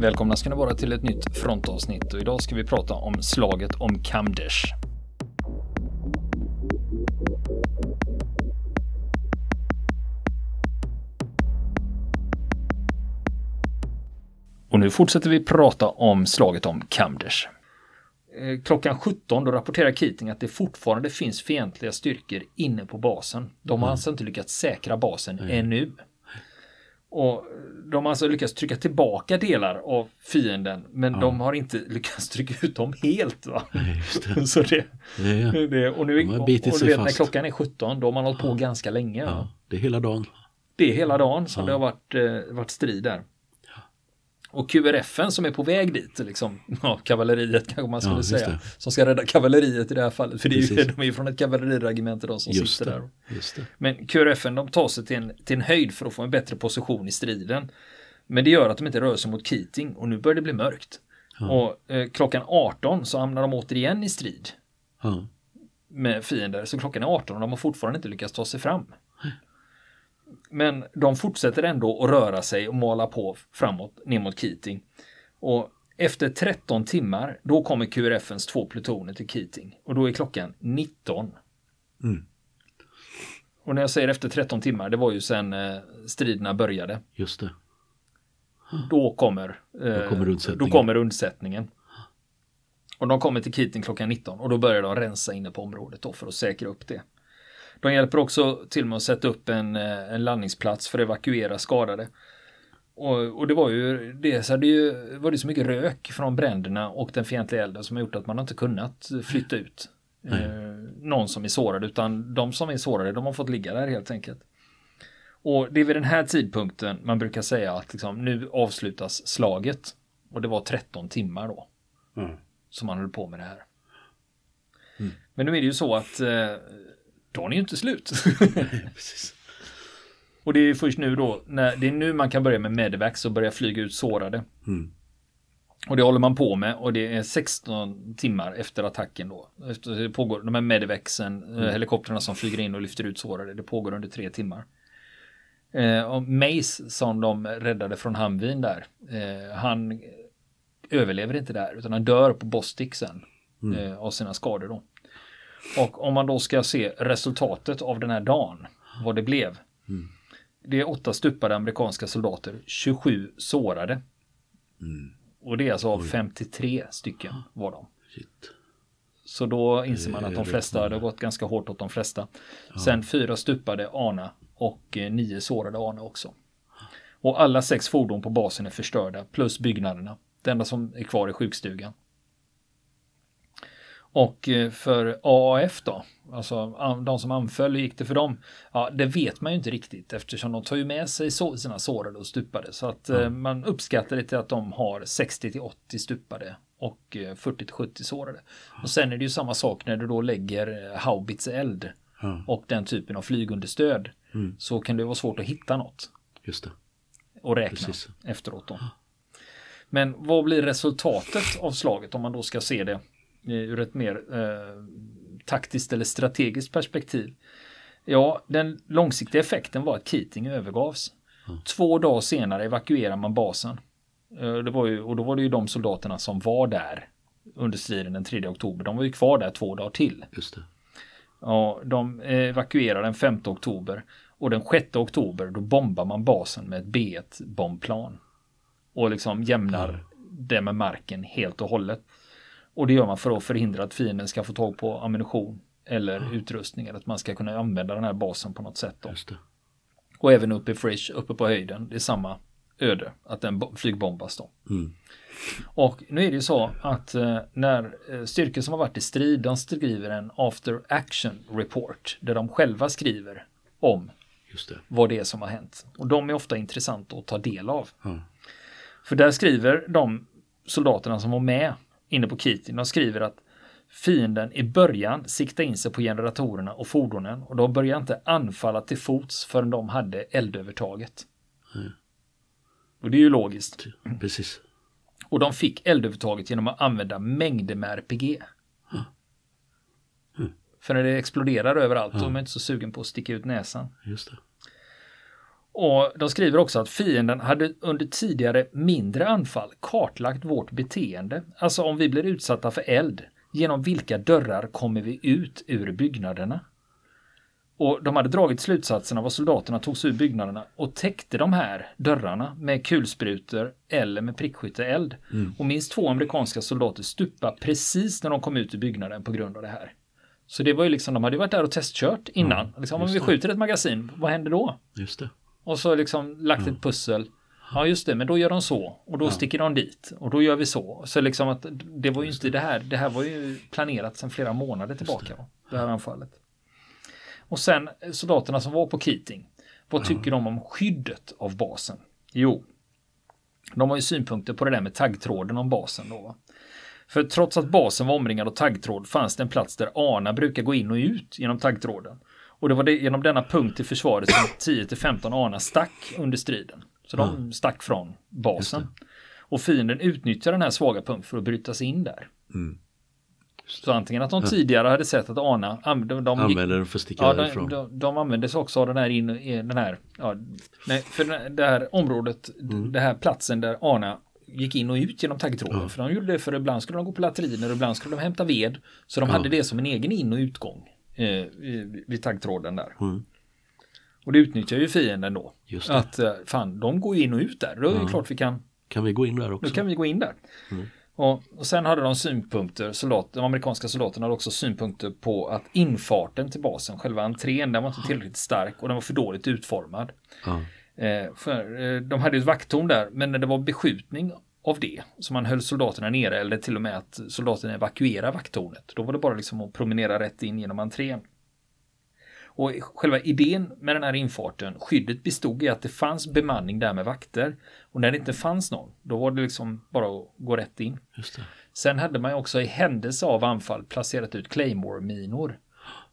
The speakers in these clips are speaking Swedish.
Välkomna ska ni vara till ett nytt frontavsnitt och idag ska vi prata om slaget om Kamdesh. Och nu fortsätter vi prata om slaget om Kamdesh. Eh, klockan 17 då rapporterar Keating att det fortfarande finns fientliga styrkor inne på basen. De har alltså inte lyckats säkra basen ännu. Och de har alltså lyckats trycka tillbaka delar av fienden men de har inte lyckats trycka ut dem helt. Va? just det. Så det, Ja, ja. det, och nu, De och, och du vet när klockan är 17 då har man hållit på ganska länge. ja, det är hela dagen. Det är hela dagen som det har varit, eh, varit strid där. Och QRFen som är på väg dit, liksom, ja, kavalleriet kanske man skulle Ja, säga, det. som ska rädda kavalleriet i det här fallet, för det är ju, de är ju från ett kavalleriregemente de som Just sitter där. det. Just det. Men QRFen de tar sig till en, till en höjd för att få en bättre position i striden. Men det gör att de inte rör sig mot Keating och nu börjar det bli mörkt. Och eh, klockan 18 så hamnar de återigen i strid Ja. med fiender. Så klockan är 18 och de har fortfarande inte lyckats ta sig fram. Men de fortsätter ändå att röra sig och mala på framåt ner mot Keating. Och efter 13 timmar då kommer QRFens två plutoner till Keating. Och då är klockan 19. Mm. Och när jag säger efter 13 timmar, det var ju sen eh, striderna började. Just det. Då kommer, eh, Då kommer undsättningen. då kommer undsättningen. Och de kommer till Keating klockan 19 och då börjar de rensa inne på området då för att säkra upp det. De hjälper också till med att sätta upp en, eh, en landningsplats för att evakuera skadade. Och, och det var ju det, så hade ju, var det så mycket rök från bränderna och den fientliga elden som har gjort att man inte kunnat flytta ut eh, någon som är sårad utan de som är sårade de har fått ligga där helt enkelt. Och det är vid den här tidpunkten man brukar säga att liksom, nu avslutas slaget. Och det var 13 timmar då Mm. som man höll på med det här. Men nu är det ju så att eh, dagen är ju inte slut. Precis. och det är först nu då, när, det är nu man kan börja med medevacs och börja flyga ut sårade. Mm. Och det håller man på med och det är 16 timmar efter attacken då. Efter, det pågår, de här medevexen, eh, helikoptrarna som flyger in och lyfter ut sårade, det pågår under tre timmar. Eh, och Mace som de räddade från Hamvin där, eh, han överlever inte där utan han dör på Bostik sen eh, av sina skador då. Och om man då ska se resultatet av den här dagen, vad det blev. Det är åtta stupade amerikanska soldater, 27 sårade. Och det är alltså av 53 stycken var de. Shit. Så då inser man att de flesta, det har gått ganska hårt åt de flesta. Sen fyra stupade Ana och eh, nio sårade Ana också. Och alla sex fordon på basen är förstörda, plus byggnaderna. Det enda som är kvar är sjukstugan. Och eh, för AAF då, alltså de som anföll, hur gick det för dem? Ja, det vet man ju inte riktigt eftersom de tar ju med sig sina sårade och stupade. Så att eh, man uppskattar det till att de har 60 till 80 stupade och eh, 40 till 70 sårade. Och sen är det ju samma sak när du då lägger eh, haubitseld Ja. och den typen av flygunderstöd. Så kan det vara svårt att hitta något Just det. och räkna Precis. efteråt. Då. Men vad blir resultatet av slaget om man då ska se det eh, ur ett mer eh, taktiskt eller strategiskt perspektiv? Ja, den långsiktiga effekten var att Keating övergavs. Två dagar senare evakuerar man basen. Eh, Det var ju, och då var det ju de soldaterna som var där under striden den 3 oktober. De var ju kvar där två dagar till. Just det. Ja, de evakuerar den 5 oktober och den 6 oktober då bombar man basen med ett B1 bombplan. Och liksom jämnar det med marken helt och hållet. Och det gör man för att förhindra att fienden ska få tag på ammunition eller utrustning eller att man ska kunna använda den här basen på något sätt. Och även uppe i Frisch, uppe på höjden, det är samma öde, att den bo- flygbombas då. Mm. Och nu är det ju så att eh, när eh, styrkor som har varit i strid, de skriver en after action report, där de själva skriver om det. vad det är som har hänt. Och de är ofta intressanta att ta del av. Ja. För där skriver de soldaterna som var med inne på Keating, de skriver att fienden i början siktade in sig på generatorerna och fordonen och de började inte anfalla till fots förrän de hade eldövertaget. Och det är ju logiskt. Precis. Och de fick eldövertaget genom att använda mängder med RPG. För när det exploderar överallt, då är man inte så sugen på att sticka ut näsan. Just det. Och de skriver också att fienden hade under tidigare mindre anfall kartlagt vårt beteende. Alltså om vi blir utsatta för eld, genom vilka dörrar kommer vi ut ur byggnaderna? Och de hade dragit slutsatsen av vad soldaterna tog sig ur byggnaderna och täckte de här dörrarna med kulsprutor eller med prickskytteeld. Mm. Och minst två amerikanska soldater stupa precis när de kom ut ur byggnaden på grund av det här. Så det var ju liksom, de hade varit där och testkört innan. Ja, liksom, om vi skjuter ett magasin, vad händer då? Just det. Och så liksom lagt ett pussel. Ja just det, men då gör de så och då sticker de dit och då gör vi så. Så liksom att det var ju inte det här, det här var ju planerat sedan flera månader tillbaka. Det. det här anfallet. Och sen soldaterna som var på Keating. Vad tycker de om skyddet av basen? Jo, de har ju synpunkter på det där med taggtråden om basen då. Va? För trots att basen var omringad av taggtråd fanns det en plats där Ana brukar gå in och ut genom taggtråden. Och det var det, genom denna punkt i försvaret som 10-15 Ana stack under striden. Så de stack från basen. Och fienden utnyttjar den här svaga punkten för att bryta sig in där. Mm. Så antingen att de tidigare hade sett att Ana, de, de, de gick, Använder den för att sticka Ja, därifrån. de, de, de använde sig också av den här, in, den här, ja, nej, för den det här området, Mm. det här platsen där Ana gick in och ut genom taggtråden. För de gjorde det för ibland skulle de gå på latriner och ibland skulle de hämta ved. Så de hade det som en egen in och utgång eh, vid taggtråden där. Mm. Och det utnyttjar ju fienden då. Just det. Att eh, fan, de går ju in och ut där. Då är det klart vi kan Kan vi gå in där också? kan vi gå in där. Och, och sen hade de synpunkter, soldat, de amerikanska soldaterna hade också synpunkter på att infarten till basen, själva entrén, den var inte tillräckligt stark och den var för dåligt utformad. Eh, för, eh, de hade ju ett vakttorn där, men när det var beskjutning av det, så man höll soldaterna nere eller till och med att soldaterna evakuerade vakttornet, då var det bara liksom att promenera rätt in genom entrén. Och själva idén med den här infarten, skyddet bestod i att det fanns bemanning där med vakter. Och när det inte fanns någon, då var det liksom bara att gå rätt in. Sen hade man ju också i händelse av anfall placerat ut Claymore-minor.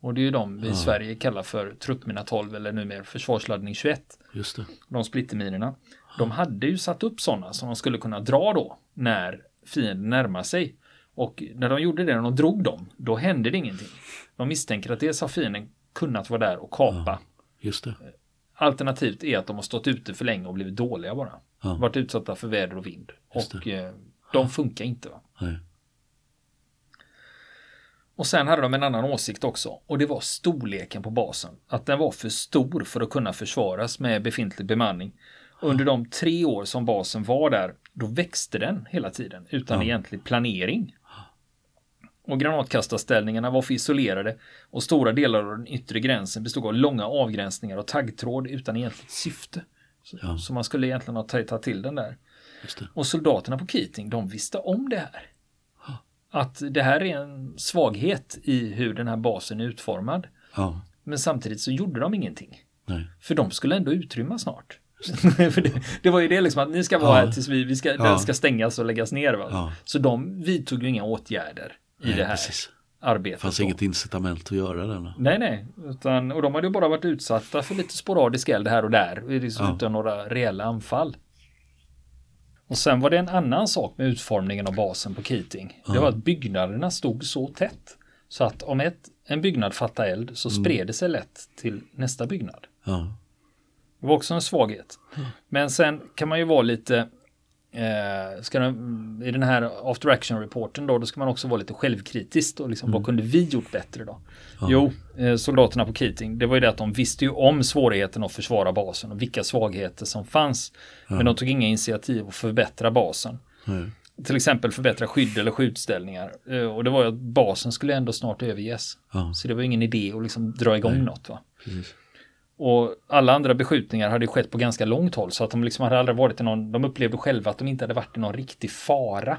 Och det är ju de vi i Sverige kallar för truppmina 12 eller numera försvarsladdning 21. Just det. De splitterminorna. De hade ju satt upp sådana som de skulle kunna dra då när fienden närmar sig. Och när de gjorde det, när de drog dem, då hände det ingenting. De misstänker att dels har fienden kunnat vara där och kapa. Just det. Alternativt är att de har stått ute för länge och blivit dåliga bara. Ja. Varit utsatta för väder och vind. Just Och eh, de funkar inte. Va? Nej. Och sen hade de en annan åsikt också. Och det var storleken på basen. Att den var för stor för att kunna försvaras med befintlig bemanning. Under de tre år som basen var där, då växte den hela tiden utan egentlig planering. Och granatkastarställningarna var för isolerade och stora delar av den yttre gränsen bestod av långa avgränsningar och taggtråd utan egentligt syfte. Så, Ja. så man skulle egentligen ha tagit till den där. Och soldaterna på Keating, de visste om det här. Att det här är en svaghet i hur den här basen är utformad. Ja. Men samtidigt så gjorde de ingenting. Nej. För de skulle ändå utrymma snart. Det, det var ju det liksom att ni ska vara Ja. här tills vi, vi ska, Ja. den ska stängas och läggas ner. Va? Ja. Så de vidtog ju inga åtgärder i Nej, det här precis. arbetet. Det fanns då. inget incitament att göra den. Nej, nej. Utan, och de hade ju bara varit utsatta för lite sporadisk eld här och där. Liksom Ja. Utan några reella anfall. Och sen var det en annan sak med utformningen av basen på Keating. Det var att byggnaderna stod så tätt. Så att om ett, en byggnad fattade eld så Mm. spred det sig lätt till nästa byggnad. Ja. Det var också en svaghet. Men sen kan man ju vara lite Eh, ska den, I den här after action reporten då, då ska man också vara lite självkritisk och liksom, vad kunde vi gjort bättre då? Jo, eh, soldaterna på Keating, det var ju det att de visste ju om svårigheten att försvara basen och vilka svagheter som fanns. Men de tog inga initiativ att förbättra basen. Nej. Till exempel förbättra skydd eller skjutställningar. Eh, och det var ju att basen skulle ändå snart överges. Ja. Så det var ingen idé att liksom dra igång något. Va? Precis. Och alla andra beskjutningar hade skett på ganska långt håll så att de liksom hade aldrig varit i någon, de upplevde själva att de inte hade varit i någon riktig fara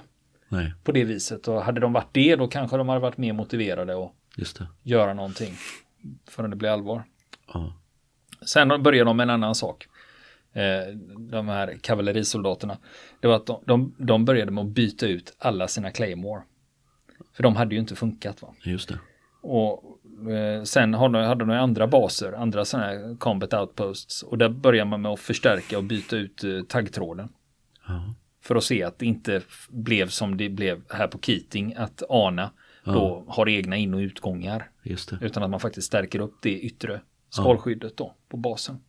Nej, på det viset. Och hade de varit det då kanske de hade varit mer motiverade att just det. göra någonting förrän det blir allvar. Ja. Sen började de med en annan sak. Eh, de här kavallerisoldaterna. Det var att de, de, de började med att byta ut alla sina Claymore. För de hade ju inte funkat. Va? Just det. Och sen har de, hade de andra baser, andra sådana här combat outposts. Och där börjar man med att förstärka och byta ut eh, taggtråden. Ja. För att se att det inte blev som det blev här på Keating, att ANA då har egna in och utgångar. Utan att man faktiskt stärker upp det yttre skalskyddet då på basen.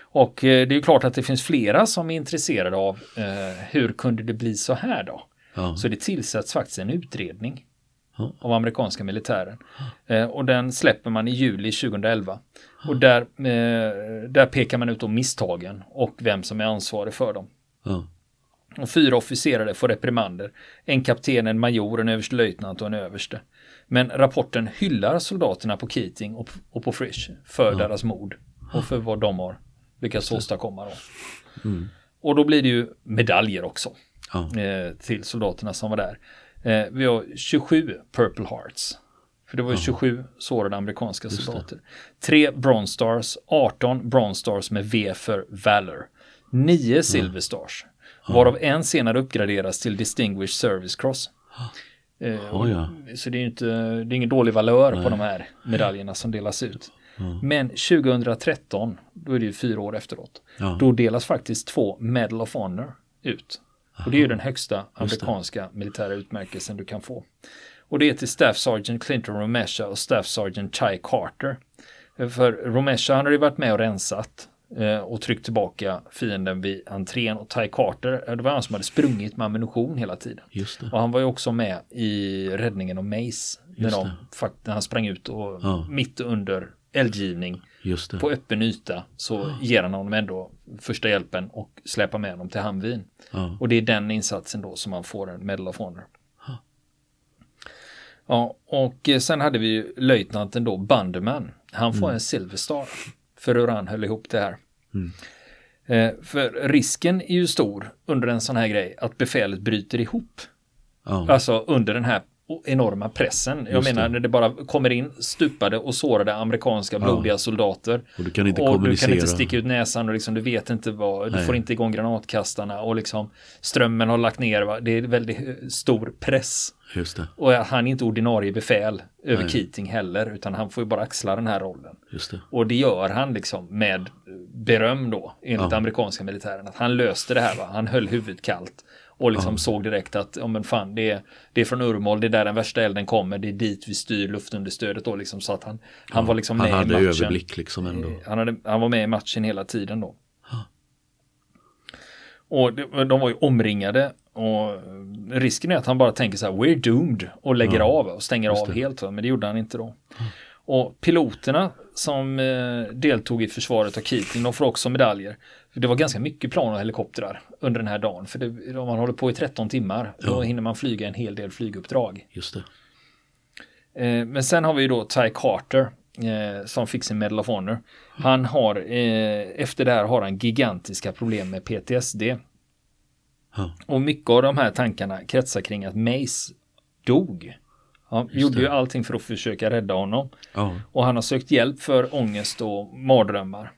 Och eh, det är klart att det finns flera som är intresserade av eh, hur kunde det bli så här då? Ja. Så det tillsätts faktiskt en utredning Ja. Av amerikanska militären. Eh, och den släpper man i juli 2011. Och där, eh, där pekar man ut om misstagen och vem som är ansvarig för dem. Och fyra officerare får reprimander. En kapten, en major, en överstelöjtnant och en överste. Men rapporten hyllar soldaterna på Keating och, och på Frisch för deras mod och för vad de har lyckats åstadkomma. Då. Och då blir det ju medaljer också Ja. eh, till soldaterna som var där. Eh, vi har 27 Purple Hearts. För det var ju 27 sårade amerikanska soldater. Tre Bronze Stars, 18 Bronze Stars med V för Valor. 9 Silver Stars. Varav en senare uppgraderas till Distinguished Service Cross. Eh, Ja, ja. Så det är ju inte, det är ingen dålig valör på de här medaljerna som delas ut. Men 2013, då är det ju fyra år efteråt, Ja. då delas faktiskt två Medal of Honor ut. Och det är ju den högsta amerikanska militära utmärkelsen du kan få. Och det är till Staff Sergeant Clinton Romesha och Staff Sergeant Chai Carter. Eh, För Romesha han hade ju varit med och rensat eh, och tryckt tillbaka fienden vid entrén och Ty Carter, eh, det var han som hade sprungit med ammunition hela tiden. Och han var ju också med i räddningen av Mace. När, de, när han sprang ut och Ja. mitt under eldgivning. På öppen yta så ger han honom ändå första hjälpen och släpar med honom till Hamvin. Ja. Och det är den insatsen då som man får en Medal of Honor. Ja, och eh, sen hade vi ju löjtnanten då, Banderman. Han får en Silver Star för hur han höll ihop det här. Eh, för risken är ju stor under en sån här grej att befälet bryter ihop. Ja. Alltså under den här enorma pressen. Jag Just menar det. när det bara kommer in stupade och sårade amerikanska blodiga soldater. Och du kan inte och du kan inte sticka ut näsan och liksom, du vet inte vad, du Nej. får inte igång granatkastarna och liksom strömmen har lagt ner. Va? Det är väldigt eh, stor press. Just det. Och han är inte ordinarie befäl över Nej. Keating heller, utan han får ju bara axla den här rollen. Just det. Och det gör han liksom med beröm då, enligt Ja. amerikanska militären. Att han löste det här, va? han höll huvudet kallt. Och liksom såg direkt att, ja men fan, det är, det är från Urmål, det är där den värsta elden kommer, det är dit vi styr luftunderstödet då liksom. Så att han, han var liksom Han med hade i matchen. överblick liksom ändå. Han, hade, han var med i matchen hela tiden då. Och det, de var ju omringade och risken är att han bara tänker så här, we're doomed och lägger av och stänger av helt. Men det gjorde han inte då. Och piloterna som eh, deltog i försvaret av Keating, de får också medaljer. För det var ganska mycket plan och helikoptrar under den här dagen. För det, om man håller på i 13 timmar, då Ja. hinner man flyga en hel del flyguppdrag. Just det. Eh, men sen har vi ju då Ty Carter eh, som fick sin Medal of Honor. Han har, efter det här har han gigantiska problem med PTSD. Ja. Och mycket av de här tankarna kretsar kring att Mace dog. Han gjorde det. ju allting för att försöka rädda honom. Ja. Och han har sökt hjälp för ångest och mardrömmar.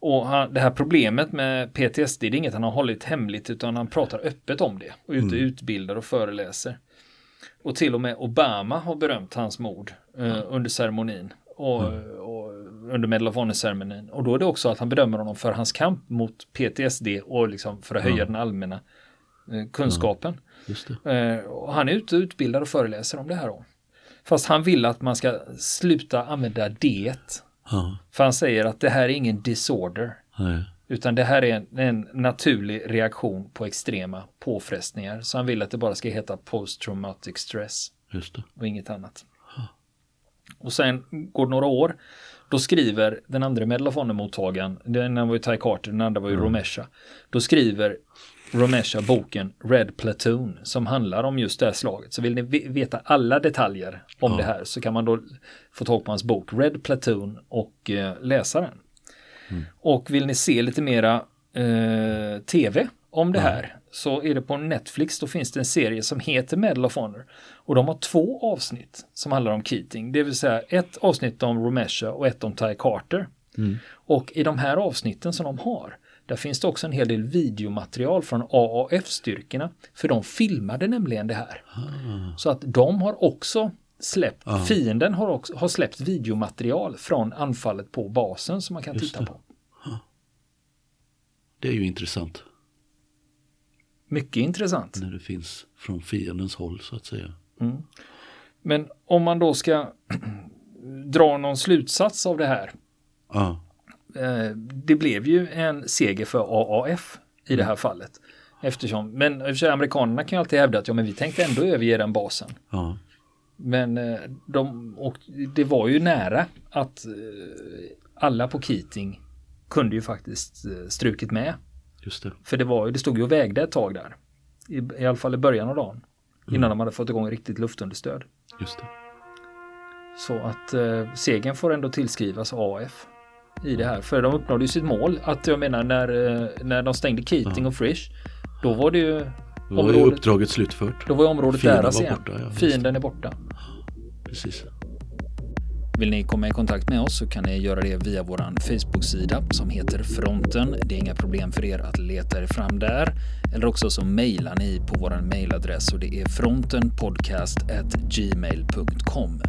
Och han, det här problemet med PTSD, det är inget han har hållit hemligt utan han pratar öppet om det. Och ute utbildar och föreläser. Och till och med Obama har berömt hans mod eh, under ceremonin. Och, och under Medal of Honor-ceremonin. Och då är det också att han bedömer honom för hans kamp mot PTSD och liksom för att höja den allmänna kunskapen. Just det. Eh, och han är ute och utbildar och föreläser om det här då. Fast han vill att man ska sluta använda det. Ja. För han säger att det här är ingen disorder. Nej. Utan det här är en, en naturlig reaktion på extrema påfrestningar. Så han vill att det bara ska heta post-traumatic stress och inget annat. Och sen går det några år. Då skriver den andra Medal of Honor-mottagaren, den ena var ju Ty Carter, den andra var ju Romesha. Då skriver Romesha boken Red Platoon som handlar om just det här slaget. Så vill ni ve- veta alla detaljer om det här så kan man då få tag på hans bok Red Platoon och eh, läsa den. Och vill ni se lite mera eh, tv om det här så är det på Netflix. Då finns det en serie som heter Medal of Honor. Och de har två avsnitt som handlar om Keating. Det vill säga ett avsnitt om Romesha och ett om Ty Carter. Och i de här avsnitten som de har där finns det också en hel del videomaterial från AAF-styrkorna. För de filmade nämligen det här. Så att de har också släppt, fienden har också har släppt videomaterial från anfallet på basen som man kan Just titta det. på. Det är ju intressant. Mycket intressant. När det finns från fiendens håll så att säga. Men om man då ska dra någon slutsats av det här. Ja. Eh, det blev ju en seger för AAF i det här fallet. Eftersom, men i och amerikanerna kan ju alltid hävda att ja, men vi tänkte ändå överge den basen. Ja, Men eh, de, och det var ju nära att eh, alla på Keating kunde ju faktiskt strukit med. just det. För det var ju, det stod ju och vägde ett tag där. I, i alla fall i början av dagen. Innan de hade fått igång riktigt luftunderstöd. Just det. Så att eh, segern får ändå tillskrivas AF i det här. För de uppnådde ju sitt mål. Att jag menar när, eh, när de stängde Keating Ja. och Frisch. Då var det ju Då var ju området, uppdraget slutfört. då var ju området Fienden deras igen. borta, ja. Fienden är borta. Precis. Vill ni komma i kontakt med oss så kan ni göra det via vår Facebook-sida som heter Fronten. Det är inga problem för er att leta er fram där. Eller också så mejlar ni på vår mejladress och det är frontenpodcast@gmail.com.